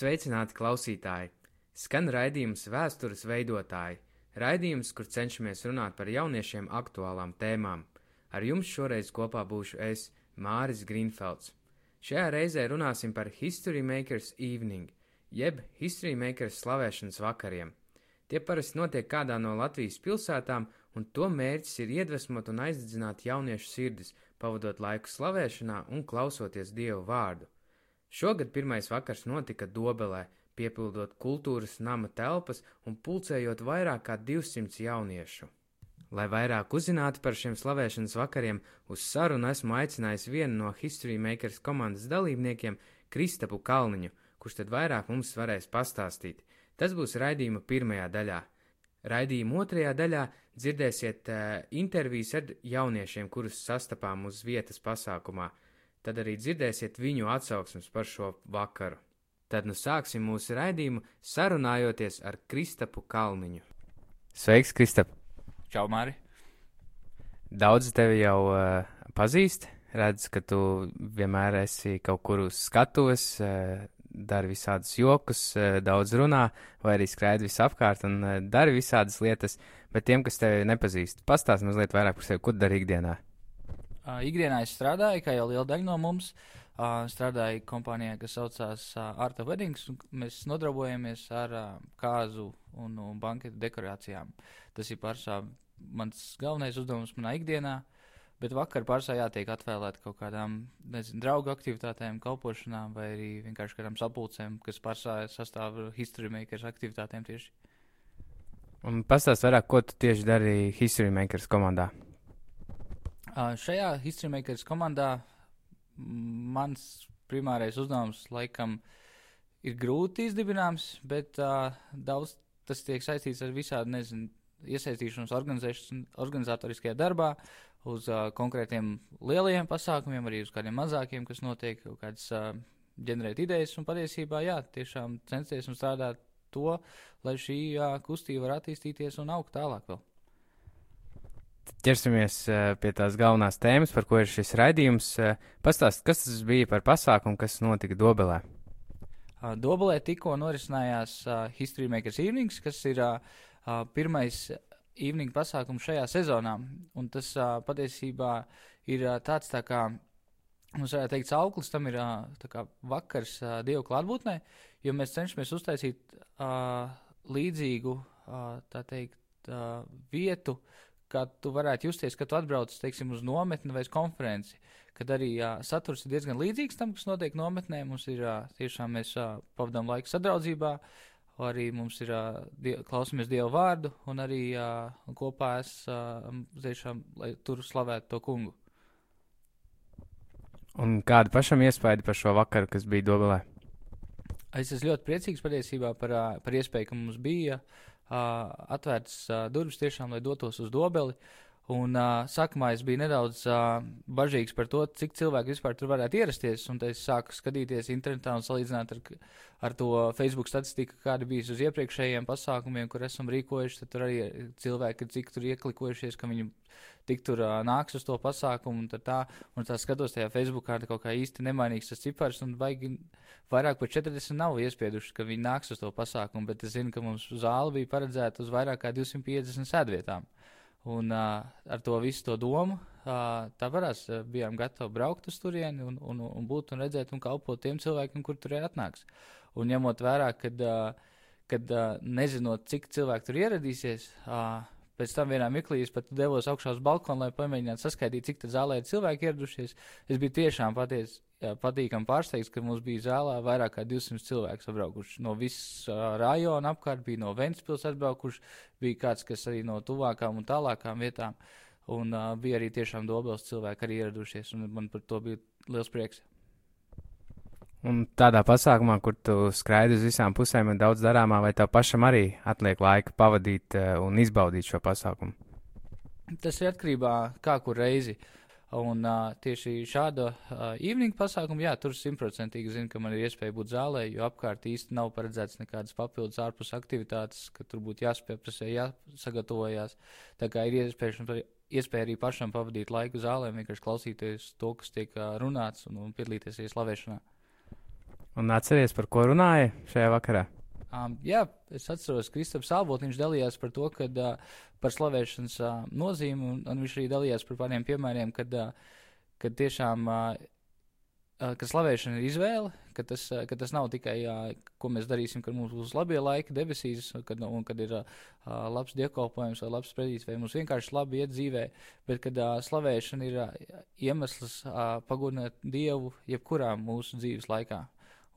Sveicināti klausītāji! Skan raidījums Vēstures veidotāji, raidījums, kur cenšamies runāt par jauniešiem aktuālām tēmām. Ar jums šoreiz kopā būšu es, Māris Grīnfelds. Šajā reizē runāsim par History Makers Evening, jeb History Makers slavēšanas vakariem. Tie parasti notiek kādā no Latvijas pilsētām, un to mērķis ir iedvesmot un aizdedzināt jauniešu sirdis, pavadot laiku slavēšanā un klausoties Dievu vārdu. Šogad pirmais vakars notika Dobelē, piepildot kultūras nama telpas un pulcējot vairāk kā 200 jauniešu. Lai vairāk uzzinātu par šiem slavēšanas vakariem, uz sarunu esmu aicinājis vienu no History Makers komandas dalībniekiem, Kristapu Kalniņu, kurš tad vairāk mums varēs pastāstīt. Tas būs raidījuma pirmajā daļā. Raidījuma otrajā daļā dzirdēsiet uh, intervijas ar jauniešiem, kurus sastapām uz vietas pasākumā tad arī dzirdēsiet viņu atsauksmes par šo vakaru. Tad nu sāksim mūsu raidījumu sarunājoties ar Kristapu Kalniņu. Sveiks, Kristap! Čau, Māri! Daudz tevi jau uh, pazīst, redz, ka tu vienmēr esi kaut kur uz skatuves, uh, dari visādus jokus, uh, daudz runā, vai arī skraidi visapkārt un uh, dari visādas lietas, bet tiem, kas tevi nepazīst, pastāst mazliet vairāk par sevi, ko dari ikdienā. Uh, ikdienā es strādāju, kā jau liela daļa no mums. Uh, strādāju kompānijā, kas saucās uh, Arta Weddings. Mēs nodarbojamies ar uh, kāzu un, un banketu dekorācijām. Tas ir pārsvarā mans galvenais uzdevums manā ikdienā. Bet vakar pārsvarā jātiek atvēlēt kaut kādām nezinu, draugu aktivitātēm, kalpošanām vai arī vienkārši kādām sapulcēm, kas pārsvarā sastāv history makers aktivitātēm tieši. Un pastāst vairāk, ko tu tieši dari History Makers komandā? Uh, šajā History Makers komandā mans primārais uzdevums laikam ir grūti izdibināms, bet uh, daudz tas tiek saistīts ar visādi, nezinu, iesaistīšanos organizatoriskajā darbā, uz uh, konkrētiem lielajiem pasākumiem, arī uz kādiem mazākiem, kas notiek, kaut kādas uh, ģenerēt idejas un patiesībā, jā, tiešām censties un strādāt to, lai šī uh, kustība var attīstīties un augt tālāk vēl ķersimies pie tās galvenās tēmas, par ko ir šis raidījums. Pastāst, kas tas bija par pasākumu, kas notika Dobelē? Dobelē tikko norisinājās History Makers Evenings, kas ir pirmais evening pasākums šajā sezonā. Un tas patiesībā ir tāds tā kā, mums varētu teikt, auklis tam ir kā vakars Dievu klātbūtnē, jo mēs cenšamies uztaisīt uh, līdzīgu, uh, teikt, uh, vietu, kā tu varētu justies, kad tu atbrauc teiksim, uz nometni vai uz konferenci. Kad arī jā, saturs ir diezgan līdzīgs tam, kas notiek nometnē. Mums ir jā, tiešām mēs jā, pavadām laiku sadraudzībā, arī mums ir die, klausamies Dievu vārdu un arī jā, kopā es tiešām, lai tur slavētu to kungu. Un kāda pašam iespēja par šo vakaru, kas bija Dobelē? Es esmu ļoti priecīgs patiesībā par, par iespēju, ka mums bija uh, atvērtas durvis tiešām, lai dotos uz dobeli. Un uh, sākumā es biju nedaudz uh, bažīgs par to, cik cilvēki vispār tur varētu ierasties. Un es sāku skatīties internetā un salīdzināt ar, ar to Facebook statistiku, kāda bija uz iepriekšējiem pasākumiem, kur esam rīkojuši. Tur arī cilvēki, cik tur ieklikojušies, ka viņi tik tur uh, nāks uz to pasākumu. Un tā, un tā skatos tajā Facebookā, tā kaut kā īsti nemainīgs tas cipars. Un baigi vairāk par 40 nav iespieduši, ka viņi nāks uz to pasākumu. Bet es zinu, ka mums zāle bija paredzēta uz vairāk kā 250 sēdvietām. Un uh, ar to visu to domu, uh, tā varēs, uh, bijām gatavi braukt uz turieni un, un, un būt un redzēt un kalpot tiem cilvēkiem, kur tur atnāks. Un ņemot vērā, kad, uh, kad uh, nezinot, cik cilvēku tur ieradīsies, uh, Pēc tam vienā mirklī es pat devos augšā uz balkonu, lai pamēģinātu saskaitīt, cik tā zālē ir cilvēki ieradušies. Es biju tiešām paties, jā, patīkami pārsteigts, ka mums bija zālē vairāk kā 200 cilvēku sabraukuši. No visas uh, rajona apkārt bija no Ventspils atbraukuši, bija kāds, kas arī no tuvākām un tālākām vietām. Un uh, bija arī tiešām dobels cilvēki arī ieradušies, un man par to bija liels prieks. Un tādā pasākumā, kur tu skraidi uz visām pusēm un daudz darāmā, vai tev pašam arī atliek laika pavadīt uh, un izbaudīt šo pasākumu? Tas ir atkarībā no kā kur reizi. Un uh, tieši šāda uh, evening pasākuma, jā, tur simtprocentīgi zinu, ka man ir iespēja būt zālē, jo apkārt īsti nav paredzēts nekādas papildus ārpus aktivitātes, ka tur būtu jāspēprasē, jāsagatavojās. Tā kā ir iespēja, iespēja arī pašam pavadīt laiku zālē, vienkārši klausīties to, kas tiek uh, runāts un, un piedalīties arī slavēšanā. Un atceries, par ko runāja šajā vakarā? Um, jā, es atceros, ka Kristaps Albotiņš dalījās par to, kad, uh, par slavēšanas uh, nozīmi, un, un viņš arī dalījās par pāriem piemēriem, kad, uh, kad tiešām, uh, uh, ka slavēšana ir izvēle, ka tas, uh, ka tas nav tikai, uh, ko mēs darīsim, kad mums būs labie laiki debesīs, kad, un kad ir uh, labs dievkalpojums vai labs predīts, vai mums vienkārši labi iet dzīvē, bet kad uh, slavēšana ir uh, iemesls pagodināt Dievu jebkurā mūsu dzīves laikā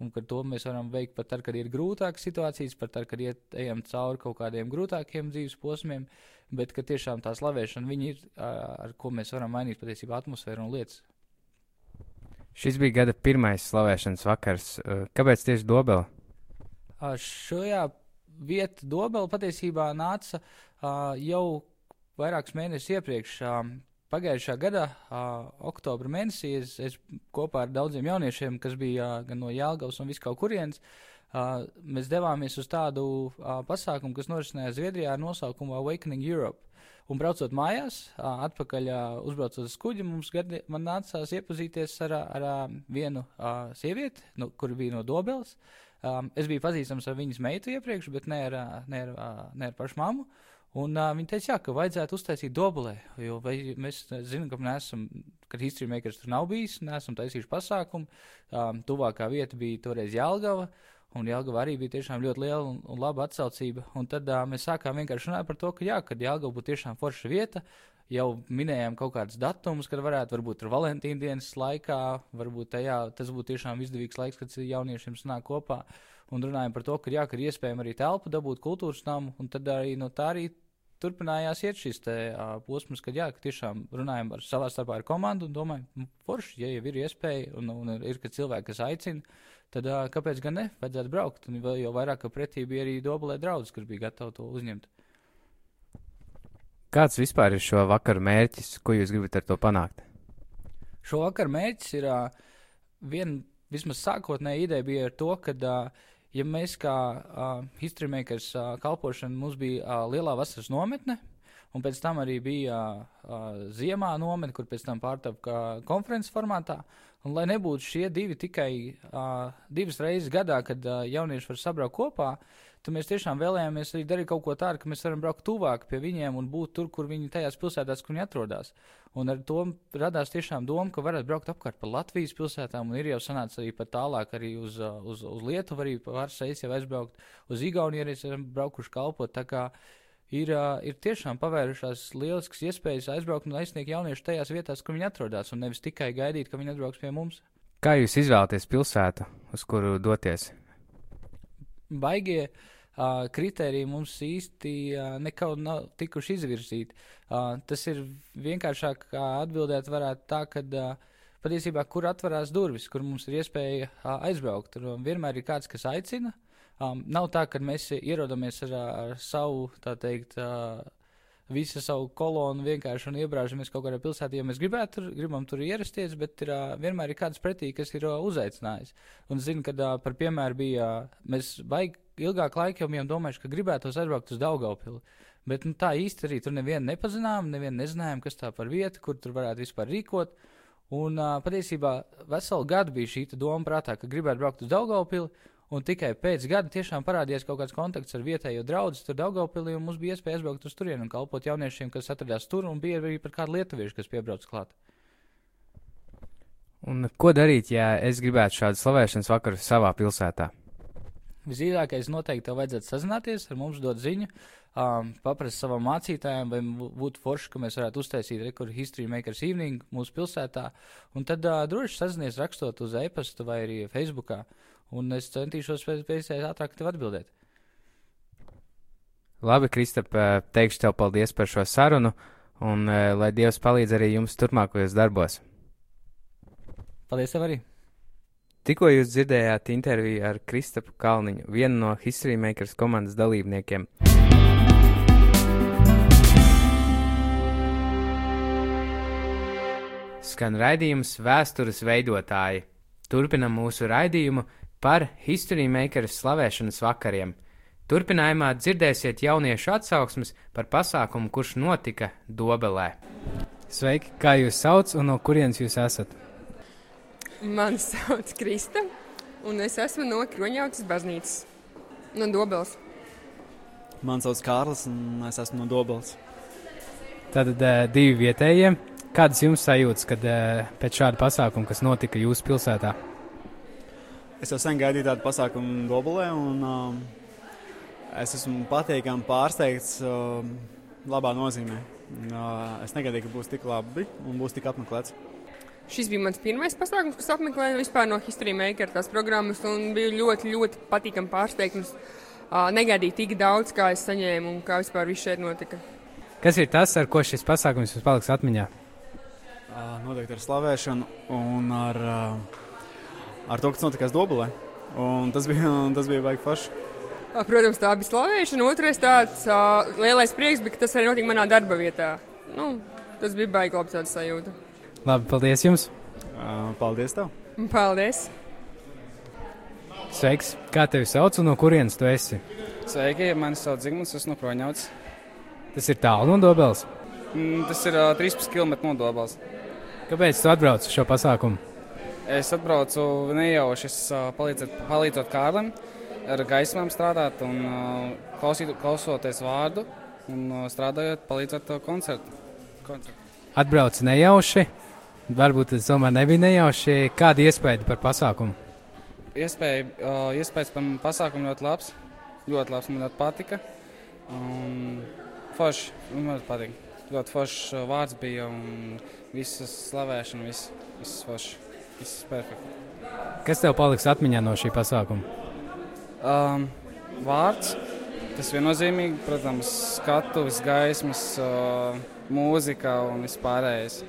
un ka to mēs varam veikt pat tad, kad ir grūtākas situācijas, pat tad, kad iet, ejam cauri kaut kādiem grūtākiem dzīves posmiem, bet ka tiešām tā slavēšana viņi ir, ar ko mēs varam mainīt patiesībā atmosfēru un lietas. Šis bija gada pirmais slavēšanas vakars. Kāpēc tieši Dobela? Šajā vietā Dobela patiesībā nāca jau vairākus mēnešus iepriekš. Pagājušā gada, uh, oktobra mēnesī, es, es kopā ar daudziem jauniešiem, kas bija uh, gan no Jālgavas un viskaut kurienes, uh, mēs devāmies uz tādu uh, pasākumu, kas norisinājās Zviedrijā ar nosaukumu Awakening Europe. Un braucot mājās, uh, atpakaļ uh, uzbraucot uz kuģi, mums gadi, man nācās iepazīties ar, ar uh, vienu uh, sievieti, nu, kur bija no Dobeles. Um, es biju pazīstams ar viņas meitu iepriekš, bet ne ar, ne ar, ne ar pašu mammu. Un uh, viņi teica, jā, ka vajadzētu uztaisīt dobulē, jo vai, mēs zinām, ka neesam, kad History Makers tur nav bijis, neesam taisījuši pasākumu. Um, tuvākā vieta bija toreiz Jālgava, un Jālgava arī bija tiešām ļoti liela un, un laba atsaucība. Un tad uh, mēs sākām vienkārši runāt par to, ka jā, kad Jālgava būtu tiešām forša vieta, jau minējām kaut kādus datumus, kad varētu, ar Valentīna dienas laikā, varbūt tajā, tas būtu tiešām izdevīgs laiks, kad jauniešiem sanāk kopā. Un runājam par to, ka jā, ka ir iespējams arī telpu dabūt kultūras namu, un tad arī no tā arī turpinājās iet šis te, uh, posms, kad jā, ka tiešām runājam ar savā starpā ar komandu un domājam, nu, forši, ja jau ir iespēja un, un ir, ka cilvēki, kas aicina, tad uh, kāpēc gan ne, vajadzētu braukt. Un vēl jau vairāk, ka pretī bija arī dobulē draudzes, kas bija gatavi to uzņemt. Kāds vispār ir šo vakaru mērķis, ko jūs gribat ar to panākt? Šo vakaru mērķis ir uh, viena, vismaz sākotnēja ideja bija ar to, ka uh, ja mēs kā uh, History Makers uh, kalpošana, mums bija uh, lielā vasaras nometne, un pēc tam arī bija uh, ziemā nometne, kur pēc tam pārtapa konferences formātā. Un, lai nebūtu šie divi tikai uh, divas reizes gadā, kad uh, jaunieši var sabraukt kopā, tad mēs tiešām vēlējāmies arī darīt kaut ko tādu, ka mēs varam braukt tuvāk pie viņiem un būt tur, kur viņi tajās pilsētās, kur viņi atrodas. Un ar to radās tiešām doma, ka varētu braukt apkārt pa Latvijas pilsētām, un ir jau sanācis arī pat tālāk, arī uz, uz, uz Lietuvu, arī pāris reizes jau aizbraukt, uz Igauniju arī esam braukuši kalpot. Tā kā ir, ir tiešām pavērušās lieliskas iespējas aizbraukt un aizsniegt jauniešu tajās vietās, kur viņi atrodas, un nevis tikai gaidīt, ka viņi atbrauks pie mums. Kā jūs izvēlaties pilsētu, uz kuru doties? Baigie uh, kritēriji mums īsti uh, nekad nav tikuši izvirzīti. Uh, tas ir vienkāršāk atbildēt varētu tā, ka uh, patiesībā kur atverās durvis, kur mums ir iespēja uh, aizbraukt. Tur vienmēr ir kāds, kas aicina. Um, nav tā, ka mēs ierodamies ar, ar savu, tā teikt, uh, visu savu kolonu vienkārši un iebrāžamies kaut kādā pilsētā, jo mēs gribētu, tur, gribam tur ierasties, bet ir, vienmēr ir kāds pretī, kas ir uzaicinājis. Un zinu, ka par piemēru bija, mēs baigi ilgāk laika jau bijām domājuši, ka gribētu aizbraukt uz Daugaupili. Bet nu, tā īsti arī tur nevienu nepazinām, nevienu nezinājām, kas tā par vietu, kur tur varētu vispār rīkot. Un uh, patiesībā veselu gadu bija šī doma prātā, ka gribētu braukt uz Daugaupili. Un tikai pēc gada tiešām parādījās kaut kāds kontakts ar vietējo draugu tur Daugaupilī, un mums bija iespēja aizbraukt uz turieni un kalpot jauniešiem, kas atradās tur, un bija arī par kādu lietuviešu, kas piebrauc klāt. Un ko darīt, ja es gribētu šādu slavēšanas vakaru savā pilsētā? Visīgākais noteikti tev vajadzētu sazināties ar mums, dot ziņu, um, paprast savam mācītājam, vai būtu forši, ka mēs varētu uztaisīt rekordu History Makers Evening mūsu pilsētā. Un tad uh, droši sazinies rakstot uz e-pastu vai arī Facebookā. Un es centīšos pēc iespējas ātrāk tev atbildēt. Labi, Kristap, teikšu tev paldies par šo sarunu, un lai Dievs palīdz arī jums turpmākajos darbos. Paldies tev arī! Tikko jūs dzirdējāt interviju ar Kristapu Kalniņu, vienu no History Makers komandas dalībniekiem. Skan raidījums Vēstures veidotāji. Turpinam mūsu raidījumu par History Makers slavēšanas vakariem. Turpinājumā dzirdēsiet jauniešu atsauksmes par pasākumu, kurš notika Dobelē. Sveiki, kā jūs sauc un no kurienes jūs esat? Mani sauc Krista. un es esmu no Kroņautas baznīcas, no Dobels. Man sauc Kārlis, un es esmu no Dobels. Tātad uh, divi vietējie. Kādas jums sajūtas, kad uh, pēc šāda pasākuma, kas notika jūsu pilsētā? Es jau sen gaidīju tādu pasākumu Dobelē, un um, es esmu patīkami pārsteigts uh, labā nozīmē. Uh, es negaidīju, ka būs tik labi un būs tik apmeklēts. Šis bija mans pirmais pasākums, kas apmeklēja vispār no History Maker tās programmas, un bija ļoti, ļoti patīkami pārsteigums. Uh, negaidīju tik daudz, kā es saņēmu un kā vispār viss šeit notika. Kas ir tas, ar ko šis pasākums jums paliks atmiņā? Uh, noteikti ar slavēšanu un ar, uh, ar to, kas notikās Dobelē. Un tas bija, tas bija baigi forši. Protams, tā bija slavēšana. Otrais tāds uh, lielais prieks bija, ka tas arī notika manā darba vietā. Nu, tas bija baigi labs tāds sajūta. Labi, paldies jums! Uh, paldies tev! Paldies! Sveiks! Kā tevi sauc un no kurienes tu esi? Sveiki, mani sauc Zigmunds, esmu no Kroņauts. Tas ir tālu no Dobeles. Mm, tas ir uh, 13 km no Dobeles. Kāpēc tu atbrauc uz šo pasākumu? Es atbraucu nejauši, palīdzot, palīdzot Kārlim ar gaismām strādāt un klausīt, klausoties vārdu un strādājot, palīdzot koncertu. koncertu. Atbrauc nejauši, varbūt tas tomēr nebija nejauši. Kāda iespēja par pasākumu? Iespēja, iespējas par pasākumu ļoti labs, ļoti labs, man ļoti patika. Un forši, man ļoti patika. Ļoti foršs vārds bija un visas slavēšana, viss, viss forši, viss perfekti. Kas tev paliks atmiņā no šī pasākuma? Um, vārds, tas viennozīmīgi, protams, skatuves, gaismas, uh, mūzika un vispārējais.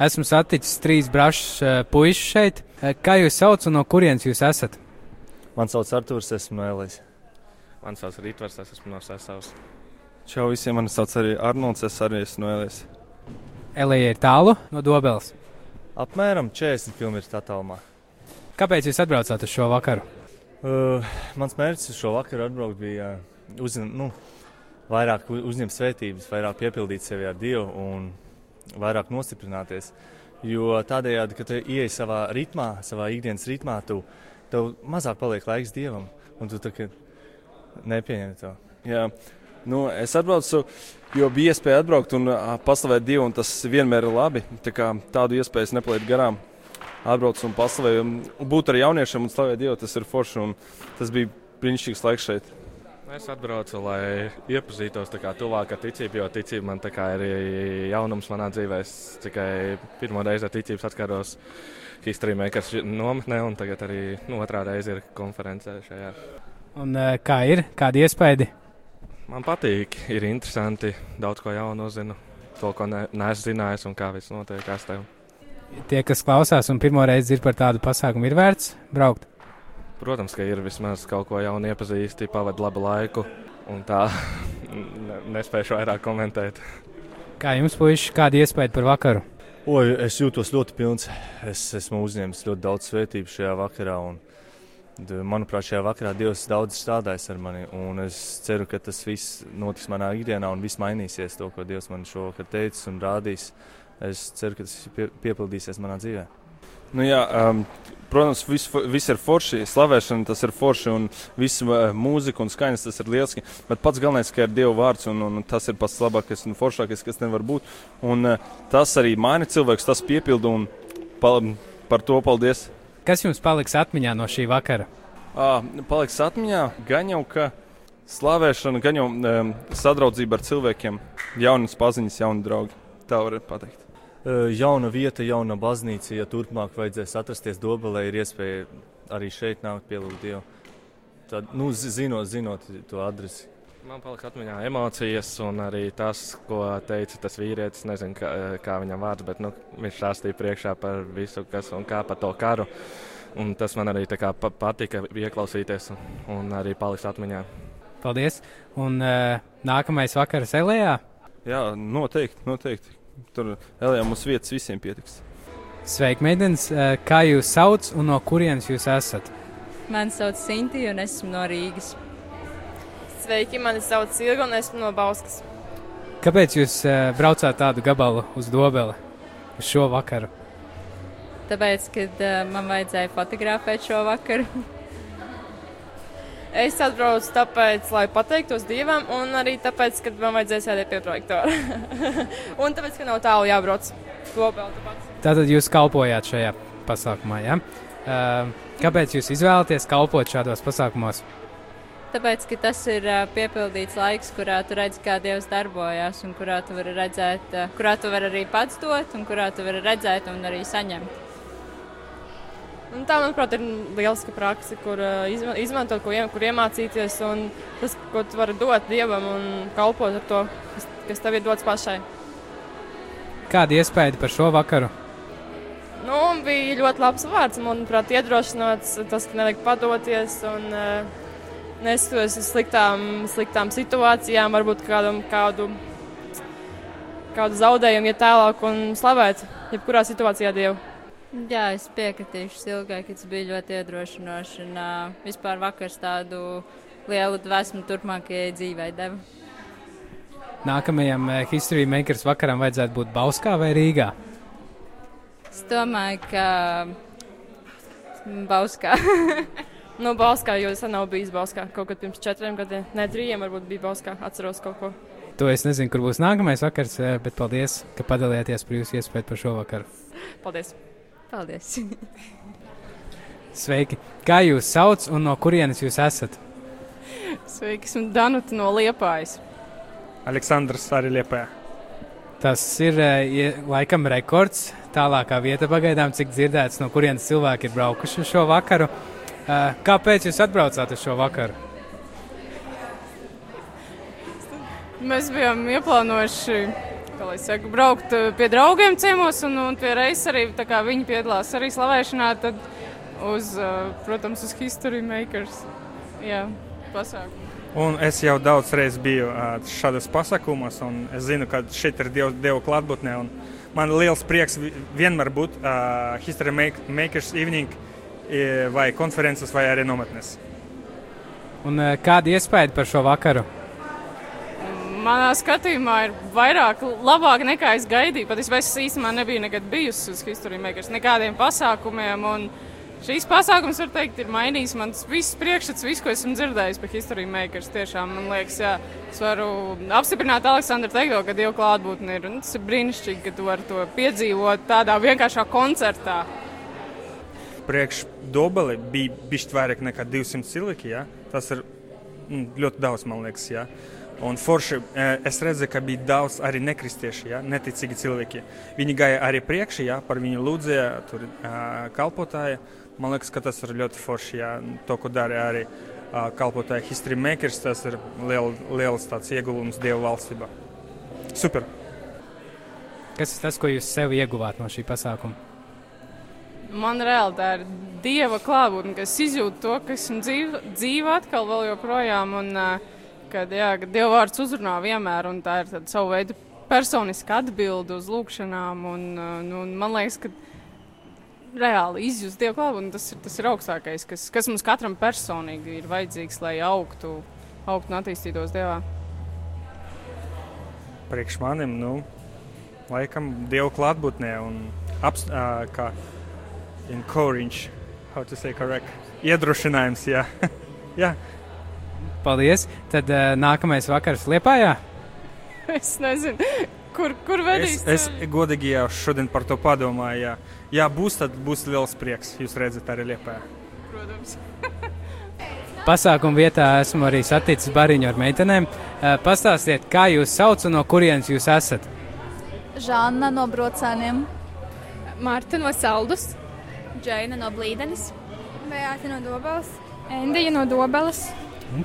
Esmu saticis trīs brašus uh, puikas šeit. Uh, kā jūs saucat un no kurienes jūs esat? Man sauc Artūrs, esmu no Elijas. Man sauc Rītvars, es esmu no Sasavas. Čau visiem, mani sauc arī Arnolds, es arī esmu no Elijas. Elija ir tālu no Dobeles. Apmēram 40 km attālumā. Kāpēc jūs atbraucāt uz šo vakaru? Uh, mans mērķis uz šo vakaru atbraukt bija uh, uzņem, nu, vairāk uzņemt svētības, vairāk piepildīt sevi ar Dievu un vairāk nostiprināties. Jo tādējādi, kad ieej savā ritmā, savā ikdienas ritmā, tu, tev mazāk paliek laiks Dievam un tu tā nepieņem to. Jā. Nu, es atbraucu, jo bija iespēja atbraukt un paslavēt Dievu, un tas vienmēr ir labi. Tā kā tādu iespēju es nepalaidu garām. Atbraucu un paslavēju, un būt ar jauniešiem un slavēt Dievu, tas ir forši. Tas bija brīnišķīgs laiks šeit. Es atbraucu, lai iepazītos ar ticību, jo ticība man kā, ir jaunums manā dzīvē. Es tikai pirmo reizi ar ticību saskaros History Makers nometnē, un tagad arī nu, otrā reize ir konferencē šajā. Un, kā ir? Kādi iespaidi? Man patīk, ir interesanti, daudz ko jaunu uzzinu, to, ko ne, neesmu zinājis un kā viss notiek. Tie, kas klausās un pirmo reizi ir par tādu pasākumu, ir vērts braukt. Protams, ka ir vismaz kaut ko jaunu iepazīsti, pavadīt labu laiku, un tā nespēju vairāk komentēt. Kā jums, puiši, kāda iespēja par vakaru? Oi, es jūtos ļoti pilns. Es esmu uzņēmis ļoti daudz svētību šajā vakarā. Un, manuprāt, šajā vakarā Dievs daudz strādājis ar mani. Es ceru, ka tas viss notiks manā ikdienā un viss mainīsies. To, ko Dievs man šovakar teicis un rādīs, es ceru, ka tas pie, piepildīsies manā dzīvēm. Nu, jā, um, protams, viss vis ir forši. Slavēšana tas ir forši, un viss uh, mūzika un skaņas tas ir lieliski. Bet pats galvenais, ka ir Dieva vārds, un, un tas ir pats labākais un foršākais, kas nevar būt. Un uh, tas arī maina cilvēks, tas piepilda, un pa, par to paldies. Kas jums paliks atmiņā no šī vakara? À, paliks atmiņā gan jau, ka slavēšana, gan jau um, sadraudzība ar cilvēkiem, jaunas paziņas, jauni draugi. Tā var pateikt jauna vieta, jauna baznīca. Ja turpmāk vajadzēs atrasties Dobelē, ir iespēja arī šeit nākt pielūgt Dievu. Tad, nu, zinot, zinot to adresi. Man palika atmiņā emocijas, un arī tas, ko teica tas vīrietis. Nezinu, kā, kā viņam vārds, bet nu, viņš stāstīja priekšā par visu, kas un kā par to karu. Un tas man arī kā, patika ieklausīties, un, un arī paliks atmiņā. Paldies! Un uh, nākamais vakars Elijā? Jā, noteikti, noteikti. Tur Elijā mums vietas visiem pietiks. Sveiki, meitenes! Kā jūs sauc un no kurienes jūs esat? Mani sauc Sintīna un esmu no Rīgas. Sveiki, mani sauc Ilga un esmu no Bauskas. Kāpēc jūs uh, braucāt tādu gabalu uz Dobeli uz šo vakaru? Tāpēc, kad uh, man vajadzēja fotografēt šo vakaru. Es atbraucu tāpēc, lai pateiktos Dievam, un arī tāpēc, ka man vajadzēja sēdēt pie projektora. un tāpēc, ka nav tālu jābrauc. Tātad jūs kalpojāt šajā pasākumā, ja? Uh, kāpēc jūs izvēlaties kalpot šādos pasākumos? Tāpēc, ka tas ir piepildīts laiks, kurā tu redzi, kā Dievs darbojas, un kurā tu vari redzēt, kurā tu vari arī pats dot, un kurā tu vari redzēt un arī saņemt. Un tā, manuprāt, ir lieliska praksa, kur izma izmantot, ko, kur iemācīties, un tas, ko tu vari dot Dievam un kalpot ar to, kas, kas tev ir dots pašai. Kāda iespēja par šo vakaru? Nu, bija ļoti labs vārds, manuprāt, iedrošināts tas, ka nevajag padoties. Un, uh, neskatoties uz sliktām, sliktām situācijām, varbūt kādam, kādu, kādu zaudējumu, ja tālāk un slavēt, jebkurā situācijā Dievu. Jā, es piekritīšu Silgai, ka tas bija ļoti iedrošinoši un uh, vispār vakars tādu lielu dvēsmu turpmākajai dzīvei deva. Nākamajam uh, History Makers vakaram vajadzētu būt Bauskā vai Rīgā? Es domāju, ka Bauskā. Nu, Bauskā, jo es nav bijis Bauskā kaut kad pirms četriem gadiem, ne trījiem, varbūt bija Bauskā, atceros kaut ko. To es nezinu, kur būs nākamais vakars, eh, bet paldies, ka padalījāties par jūsu iespēju par šo vakaru. Paldies! Paldies! Sveiki! Kā jūs sauc un no kurienes jūs esat? Sveiki, esmu Danuta no Liepājas. Aleksandrs arī Liepājā. Tas ir eh, laikam rekords. Tālākā vieta pagaidām, cik dzirdēts, no kurienes cilvēki ir braukuši šo vakaru. Kāpēc jūs atbraucāt uz šo vakaru? Mēs bijām ieplānojuši saku, braukt pie draugiem ciemos, un, un pie reizes arī viņi piedalās arī slavēšanā. Tad uz, protams, uz History Makers jā, pasākumu. Un es jau daudz reizes biju šādos pasākumos, un es zinu, ka šeit ir Dieva, Dieva klātbūtne. Man ir liels prieks vienmēr būt uh, History Makers evening. Uh, vai konferences, vai arī nometnes. Un, kāda iespēja par šo vakaru? Manā skatījumā ir vairāk, labāk nekā es gaidīju. Pat es īstenībā nebiju nekad bijusi uz History Makers, nekādiem pasākumiem. Šīs pasākums, var teikt, ir mainījis man visus priekšstats, visu, ko esmu dzirdējis par History Makers. Tiešām, man liekas, jā, es varu apstiprināt Aleksandru teikto, ka Dieva klātbūtne ir. Tas ir brīnišķīgi, ka tu vari to piedzīvot tādā vienkāršā koncertā priekš Dobeli bija bišķi vairāk nekā 200 cilvēki. Ja? Tas ir mm, ļoti daudz, man liekas. Ja? Un forši e, es redzēju, ka bija daudz arī nekristieši, ja? neticīgi cilvēki. Viņi gāja arī priekšā, ja? par viņu lūdzēja, tur uh, kalpotāja. Man liekas, ka tas ir ļoti forši. Ja? To, ko dara arī uh, kalpotāja History Makers, tas ir liel, liels ieguldījums Dieva valstībā. Super! Kas ir tas, ko jūs sev ieguvāt no šī pasākuma? Man reāli tā ir dieva klātbūtne, ka es izjūtu to, ka esmu dzīva, dzīva atkal vēl joprojām. Un, kad, jā, kad dieva vārds uzrunā vienmēr, un tā ir savu veidu personiska atbilde uz lūgšanām. Un, un, un man liekas, ka reāli izjust dievu klātbūtni, tas, ir, tas ir augstākais, kas, kas mums katram personīgi ir vajadzīgs, lai augtu, augtu un attīstītos dievā. Priekš manim, nu, laikam, dievu klātbūtnē un apst, kā encourage, how to say correct, iedrošinājums, jā. jā. Paldies. Tad uh, nākamais vakars Liepājā? es nezinu, kur, kur vedīs. Es, es godīgi jau šodien par to padomāju, jā. Jā, būs, tad būs liels prieks, jūs redzat arī Liepājā. Protams. Pasākuma vietā esmu arī saticis bariņu ar meitenēm. Uh, pastāstiet, kā jūs sauc un no kurienes jūs esat? Žanna no Brocēniem. Marta no Saldus. Džaina no Blīdenes, Beata no Dobeles, Endija no Dobeles.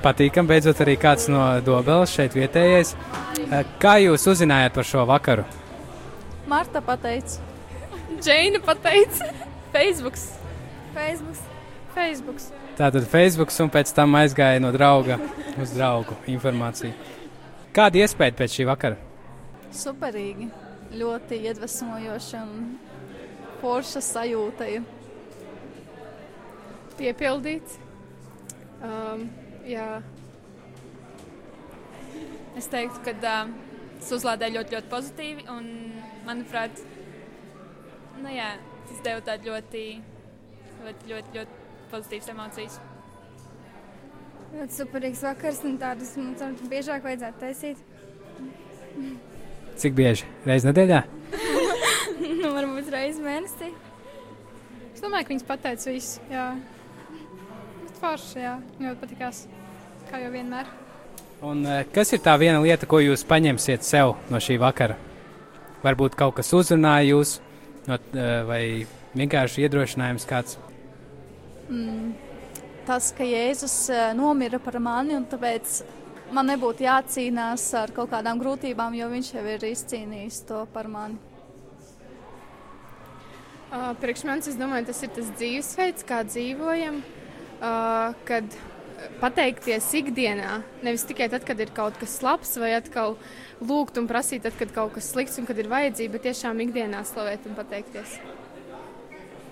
Patīkam, beidzot arī kāds no Dobeles šeit vietējais. Eh, kā jūs uzzinājāt par šo vakaru? Marta pateica. Džaina pateica. Facebooks. Facebooks. Facebooks. Tātad Facebooks un pēc tam aizgāja no drauga uz draugu informāciju. Kāda iespēja pēc šī vakara? Superīgi, ļoti iedvesmojoši un forša sajūta ir. Piepildīts. Um, jā. Es teiktu, ka uh, tas uzlādē ļoti, ļoti pozitīvi. Un, manuprāt, nu, jā, tas deva tādu ļoti, ļoti, ļoti, ļoti pozitīvas emocijas. Ļoti superīgs vakars, un tādus mums biežāk vajadzētu taisīt. Cik bieži? Reiz nedēļā? nu, varbūt reizes mēnesī. Es domāju, ka viņas pateica visu. Jā, forši, jā, ļoti patīkās. Kā jau vienmēr. Un, eh, kas ir tā viena lieta, ko jūs paņemsiet sev no šī vakara? Varbūt kaut kas uzrunāja jūs, no, eh, vai vienkārši iedrošinājums kāds? Mm, tas, ka Jēzus eh, nomira par mani, un tāpēc man nebūtu jācīnās ar kaut kādām grūtībām, jo viņš jau ir izcīnījis to par mani. Priekš manis, es domāju, tas ir tas dzīvesveids, kā dzīvojam, uh, kad pateikties ikdienā, nevis tikai tad, kad ir kaut kas labs, vai atkal lūgt un prasīt, tad, kad kaut kas slikts un kad ir vajadzība, bet tiešām ikdienā slavēt un pateikties.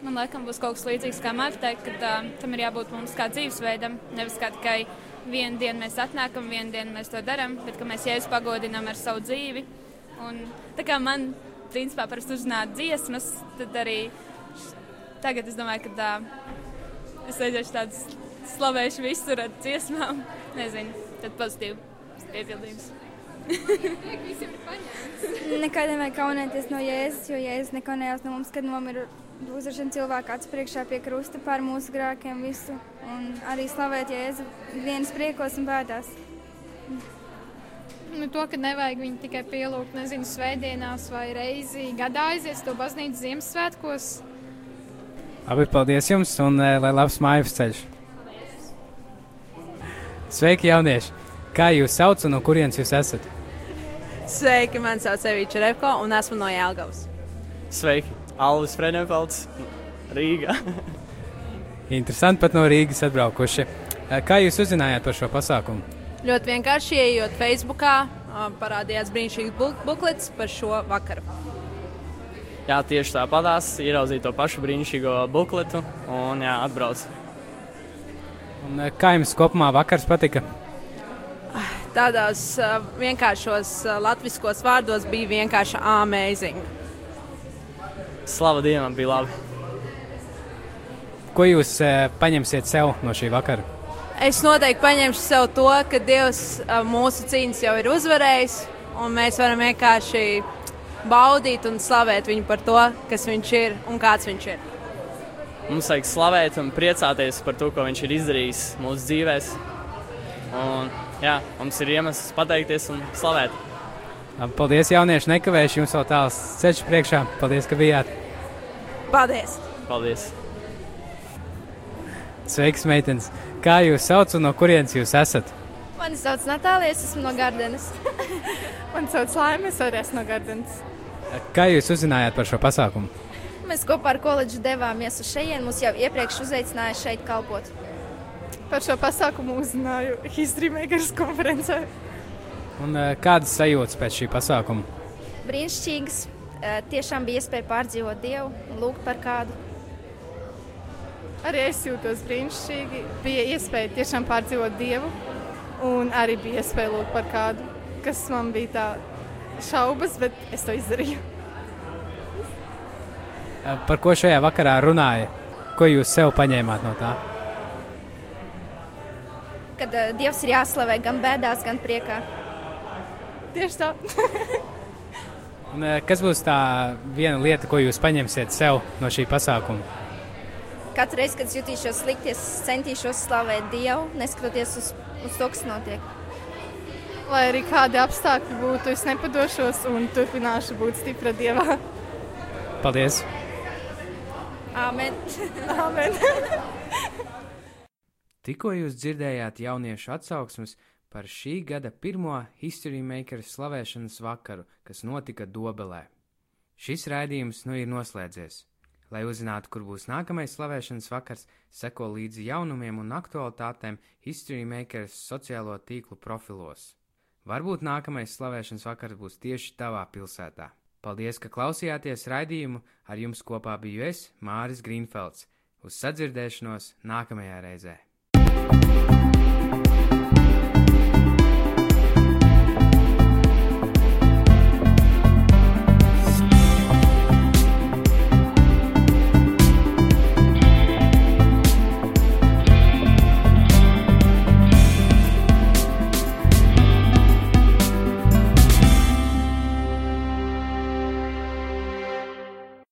Man liekas, būs kaut kas līdzīgs kā Marta, ka uh, tam ir jābūt mums kā dzīvesveidam, nevis kā tikai vienu dienu mēs atnākam, vienu dienu mēs to darām, bet ka mēs jēzus pagodinām ar savu dzīvi. Un, tā kā man, principā, parasti uzzināt dziesmas, tad arī tagad es domāju, ka tā, es aiziešu tādas slavēšu visur ar dziesmām. Nezinu, tad pozitīvi piepildījums. Nekad nevajag kaunēties no Jēzus, jo Jēzus nekaunējās no mums, kad nomira uzrašana cilvēka acu priekšā pie krusta par mūsu grēkiem visu. Un arī slavēt Jēzu vienas priekos un bēdās. Nu, to, ka nevajag viņu tikai pielūgt, nezinu, svētdienās vai reizi gadā aiziet to baznīcu Ziemassvētkos. Abi paldies jums un uh, lai labs mājas ceļš! Sveiki, jaunieši! Kā jūs saucat un no kurienes jūs esat? Sveiki, man sauc Evīča Repko un esmu no Jālgavas. Sveiki, Alvis Frenefalds, Rīga. Interesanti pat no Rīgas atbraukuši. Kā jūs uzzinājāt par šo pasākumu? Ļoti vienkārši ienākot Facebookā, parādījās brīnišķīgs buk buklets par šo vakaru. Jā, tieši tāpatās ieraudzīju to pašu brīnišķīgo bukletu un jā, atbraucu. Un, kā jums kopumā vakars patika? Tādos uh, vienkāršos uh, latviskos vārdos bija vienkārši amazing. Slava Dievam bija labi. Ko jūs uh, paņemsiet sev no šī vakara? Es noteikti paņemšu sev to, ka Dievs mūsu cīņas jau ir uzvarējis, un mēs varam vienkārši baudīt un slavēt viņu par to, kas viņš ir un kāds viņš ir. Mums vajag slavēt un priecāties par to, ko viņš ir izdarījis mūsu dzīvēm. Un, jā, mums ir iemesls pateikties un slavēt. Paldies, jaunieši! Nekavēšu jums vēl tāls ceļš priekšā. Paldies, ka bijāt! Paldies! Paldies. Sveiks, meitenes! Kā jūs saucat un no kurienes jūs esat? Mani sauc Natālija, es esmu no Gardenes. Mani sauc Laima, es arī esmu no Gardenes. Kā jūs uzzinājāt par šo pasākumu? Mēs kopā ar koledžu devāmies uz šejienes. Mums jau iepriekš uzaicināja šeit kalpot. Par šo pasākumu uzzināju History Makers konferencē. Un, kādas sajūtas pēc šī pasākuma? Brīnišķīgas. Tiešām bija iespēja pārdzīvot Dievu un lūgt par kādu. Arī es jūtos brīnišķīgi. Bija iespēja tiešām pārdzīvot Dievu, un arī bija iespēja lūgt par kādu, kas man bija tā šaubas, bet es to izdarīju. Par ko šajā vakarā runāja? Ko jūs sev paņēmāt no tā? Kad uh, Dievs ir jāslavē gan bēdās, gan priekā. Tieši tā. Un, kas būs tā viena lieta, ko jūs paņemsiet sev no šī pasākuma? Katru reizi, kad jutīšos slikti, es centīšos slavēt Dievu, neskatoties uz, uz to, kas notiek. Lai arī kādi apstākļi būtu, es nepadošos un turpināšu būt stipra Dievā. Paldies! Amen! Amen. Tikko jūs dzirdējāt jauniešu atsauksmes par šī gada pirmo History Maker slavēšanas vakaru, kas notika Dobelē. Šis raidījums nu ir noslēdzies. Lai uzzinātu, kur būs nākamais slavēšanas vakars, seko līdzi jaunumiem un aktualitātēm History Makers sociālo tīklu profilos. Varbūt nākamais slavēšanas vakars būs tieši tavā pilsētā. Paldies, ka klausījāties raidījumu, ar jums kopā biju es, Māris Grīnfelds. Uz sadzirdēšanos nākamajā reizē!